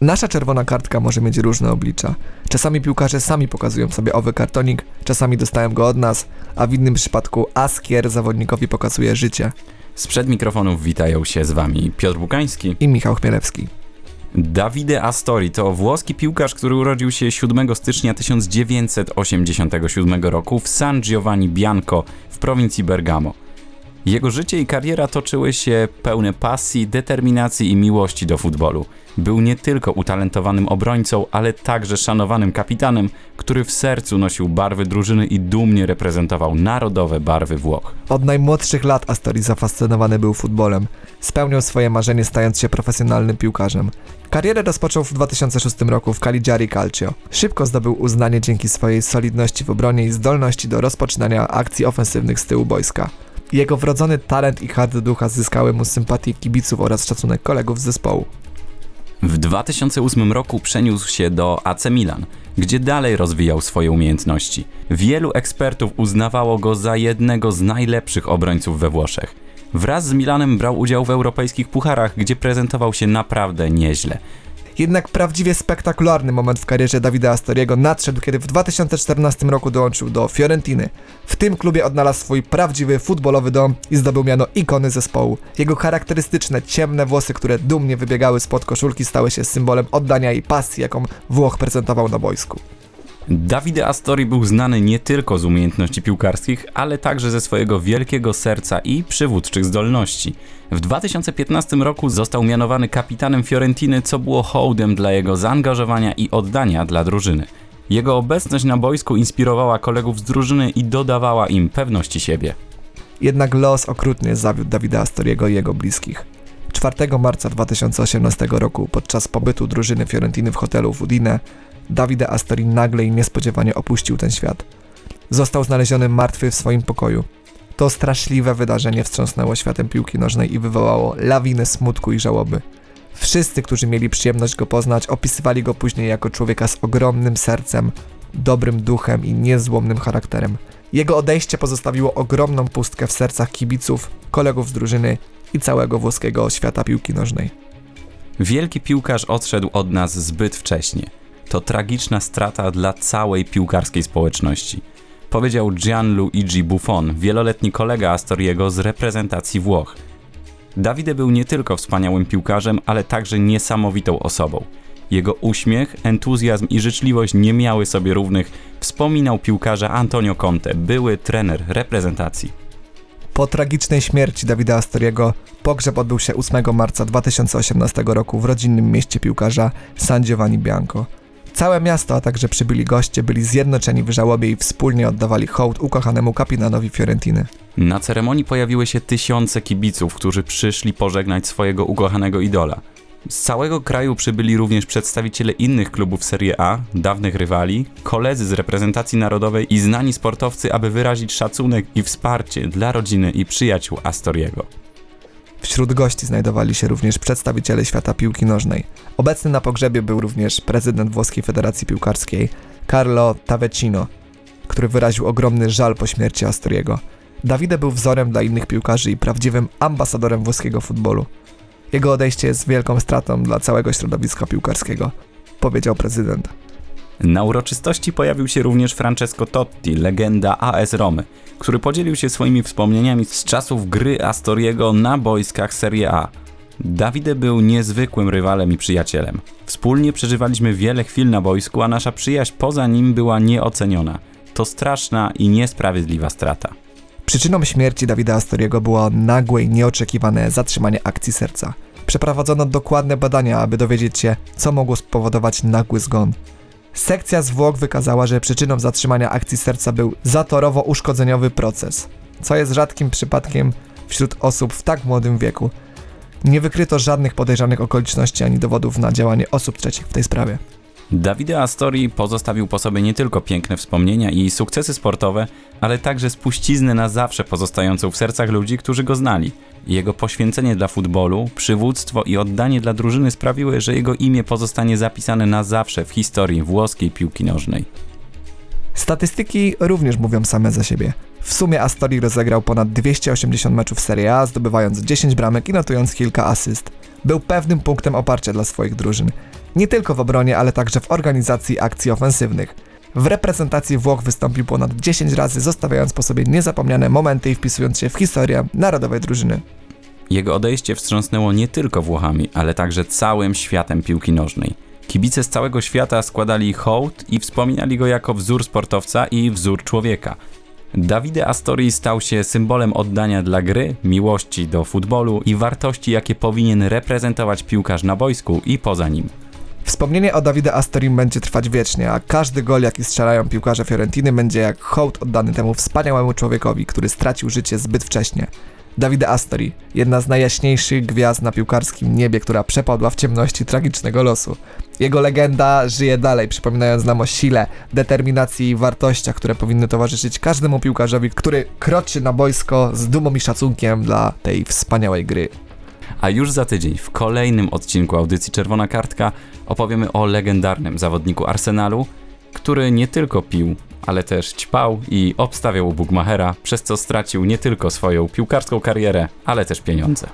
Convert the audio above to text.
Nasza czerwona kartka może mieć różne oblicza. Czasami piłkarze sami pokazują sobie owy kartonik, czasami dostają go od nas, a w innym przypadku Askier zawodnikowi pokazuje życie. Sprzed mikrofonów witają się z wami Piotr Bukański i Michał Chmielewski. Davide Astori to włoski piłkarz, który urodził się 7 stycznia 1987 roku w San Giovanni Bianco w prowincji Bergamo. Jego życie i kariera toczyły się pełne pasji, determinacji i miłości do futbolu. Był nie tylko utalentowanym obrońcą, ale także szanowanym kapitanem, który w sercu nosił barwy drużyny i dumnie reprezentował narodowe barwy Włoch. Od najmłodszych lat Astori zafascynowany był futbolem. Spełniał swoje marzenie stając się profesjonalnym piłkarzem. Karierę rozpoczął w 2006 roku w Cagliari Calcio. Szybko zdobył uznanie dzięki swojej solidności w obronie i zdolności do rozpoczynania akcji ofensywnych z tyłu boiska. Jego wrodzony talent i hard ducha zyskały mu sympatię kibiców oraz szacunek kolegów z zespołu. W 2008 roku przeniósł się do AC Milan, gdzie dalej rozwijał swoje umiejętności. Wielu ekspertów uznawało go za jednego z najlepszych obrońców we Włoszech. Wraz z Milanem brał udział w europejskich pucharach, gdzie prezentował się naprawdę nieźle. Jednak prawdziwie spektakularny moment w karierze Dawida Astoriego nadszedł, kiedy w 2014 roku dołączył do Fiorentiny. W tym klubie odnalazł swój prawdziwy futbolowy dom i zdobył miano ikony zespołu. Jego charakterystyczne, ciemne włosy, które dumnie wybiegały spod koszulki, stały się symbolem oddania i pasji, jaką Włoch prezentował na boisku. Davide Astori był znany nie tylko z umiejętności piłkarskich, ale także ze swojego wielkiego serca i przywódczych zdolności. W 2015 roku został mianowany kapitanem Fiorentiny, co było hołdem dla jego zaangażowania i oddania dla drużyny. Jego obecność na boisku inspirowała kolegów z drużyny i dodawała im pewności siebie. Jednak los okrutnie zawiódł Davida Astoriego i jego bliskich. 4 marca 2018 roku podczas pobytu drużyny Fiorentiny w hotelu w Udine Davide Astori nagle i niespodziewanie opuścił ten świat. Został znaleziony martwy w swoim pokoju. To straszliwe wydarzenie wstrząsnęło światem piłki nożnej i wywołało lawinę smutku i żałoby. Wszyscy, którzy mieli przyjemność go poznać, opisywali go później jako człowieka z ogromnym sercem, dobrym duchem i niezłomnym charakterem. Jego odejście pozostawiło ogromną pustkę w sercach kibiców, kolegów z drużyny i całego włoskiego świata piłki nożnej. Wielki piłkarz odszedł od nas zbyt wcześnie. To tragiczna strata dla całej piłkarskiej społeczności. Powiedział Gianluigi Buffon, wieloletni kolega Astoriego z reprezentacji Włoch. Davide był nie tylko wspaniałym piłkarzem, ale także niesamowitą osobą. Jego uśmiech, entuzjazm i życzliwość nie miały sobie równych, wspominał piłkarza Antonio Conte, były trener reprezentacji. Po tragicznej śmierci Dawida Astoriego pogrzeb odbył się 8 marca 2018 roku w rodzinnym mieście piłkarza San Giovanni Bianco. Całe miasto, a także przybyli goście byli zjednoczeni w żałobie i wspólnie oddawali hołd ukochanemu kapitanowi Fiorentiny. Na ceremonii pojawiły się tysiące kibiców, którzy przyszli pożegnać swojego ukochanego idola. Z całego kraju przybyli również przedstawiciele innych klubów Serie A, dawnych rywali, koledzy z reprezentacji narodowej i znani sportowcy, aby wyrazić szacunek i wsparcie dla rodziny i przyjaciół Astoriego. Wśród gości znajdowali się również przedstawiciele świata piłki nożnej. Obecny na pogrzebie był również prezydent włoskiej Federacji Piłkarskiej Carlo Tavecino, który wyraził ogromny żal po śmierci Astoriego. Davide był wzorem dla innych piłkarzy i prawdziwym ambasadorem włoskiego futbolu. Jego odejście jest wielką stratą dla całego środowiska piłkarskiego, powiedział prezydent. Na uroczystości pojawił się również Francesco Totti, legenda AS Romy, który podzielił się swoimi wspomnieniami z czasów gry Astoriego na boiskach Serie A. Davide był niezwykłym rywalem i przyjacielem. Wspólnie przeżywaliśmy wiele chwil na boisku, a nasza przyjaźń poza nim była nieoceniona. To straszna i niesprawiedliwa strata. Przyczyną śmierci Dawida Astoriego było nagłe i nieoczekiwane zatrzymanie akcji serca. Przeprowadzono dokładne badania, aby dowiedzieć się, co mogło spowodować nagły zgon. Sekcja zwłok wykazała, że przyczyną zatrzymania akcji serca był zatorowo-uszkodzeniowy proces, co jest rzadkim przypadkiem wśród osób w tak młodym wieku. Nie wykryto żadnych podejrzanych okoliczności ani dowodów na działanie osób trzecich w tej sprawie. Davide Astori pozostawił po sobie nie tylko piękne wspomnienia i sukcesy sportowe, ale także spuściznę na zawsze pozostającą w sercach ludzi, którzy go znali. Jego poświęcenie dla futbolu, przywództwo i oddanie dla drużyny sprawiły, że jego imię pozostanie zapisane na zawsze w historii włoskiej piłki nożnej. Statystyki również mówią same za siebie. W sumie Astori rozegrał ponad 280 meczów Serie A, zdobywając 10 bramek i notując kilka asyst. Był pewnym punktem oparcia dla swoich drużyn. Nie tylko w obronie, ale także w organizacji akcji ofensywnych. W reprezentacji Włoch wystąpił ponad 10 razy, zostawiając po sobie niezapomniane momenty i wpisując się w historię narodowej drużyny. Jego odejście wstrząsnęło nie tylko Włochami, ale także całym światem piłki nożnej. Kibice z całego świata składali hołd i wspominali go jako wzór sportowca i wzór człowieka. Davide Astori stał się symbolem oddania dla gry, miłości do futbolu i wartości, jakie powinien reprezentować piłkarz na boisku i poza nim. Wspomnienie o Davide Astorim będzie trwać wiecznie, a każdy gol, jaki strzelają piłkarze Fiorentiny, będzie jak hołd oddany temu wspaniałemu człowiekowi, który stracił życie zbyt wcześnie. Davide Astori, jedna z najjaśniejszych gwiazd na piłkarskim niebie, która przepadła w ciemności tragicznego losu. Jego legenda żyje dalej, przypominając nam o sile, determinacji i wartościach, które powinny towarzyszyć każdemu piłkarzowi, który kroczy na boisko z dumą i szacunkiem dla tej wspaniałej gry. A już za tydzień w kolejnym odcinku audycji Czerwona Kartka opowiemy o legendarnym zawodniku Arsenalu, który nie tylko pił, ale też ćpał i obstawiał Bugmachera, przez co stracił nie tylko swoją piłkarską karierę, ale też pieniądze.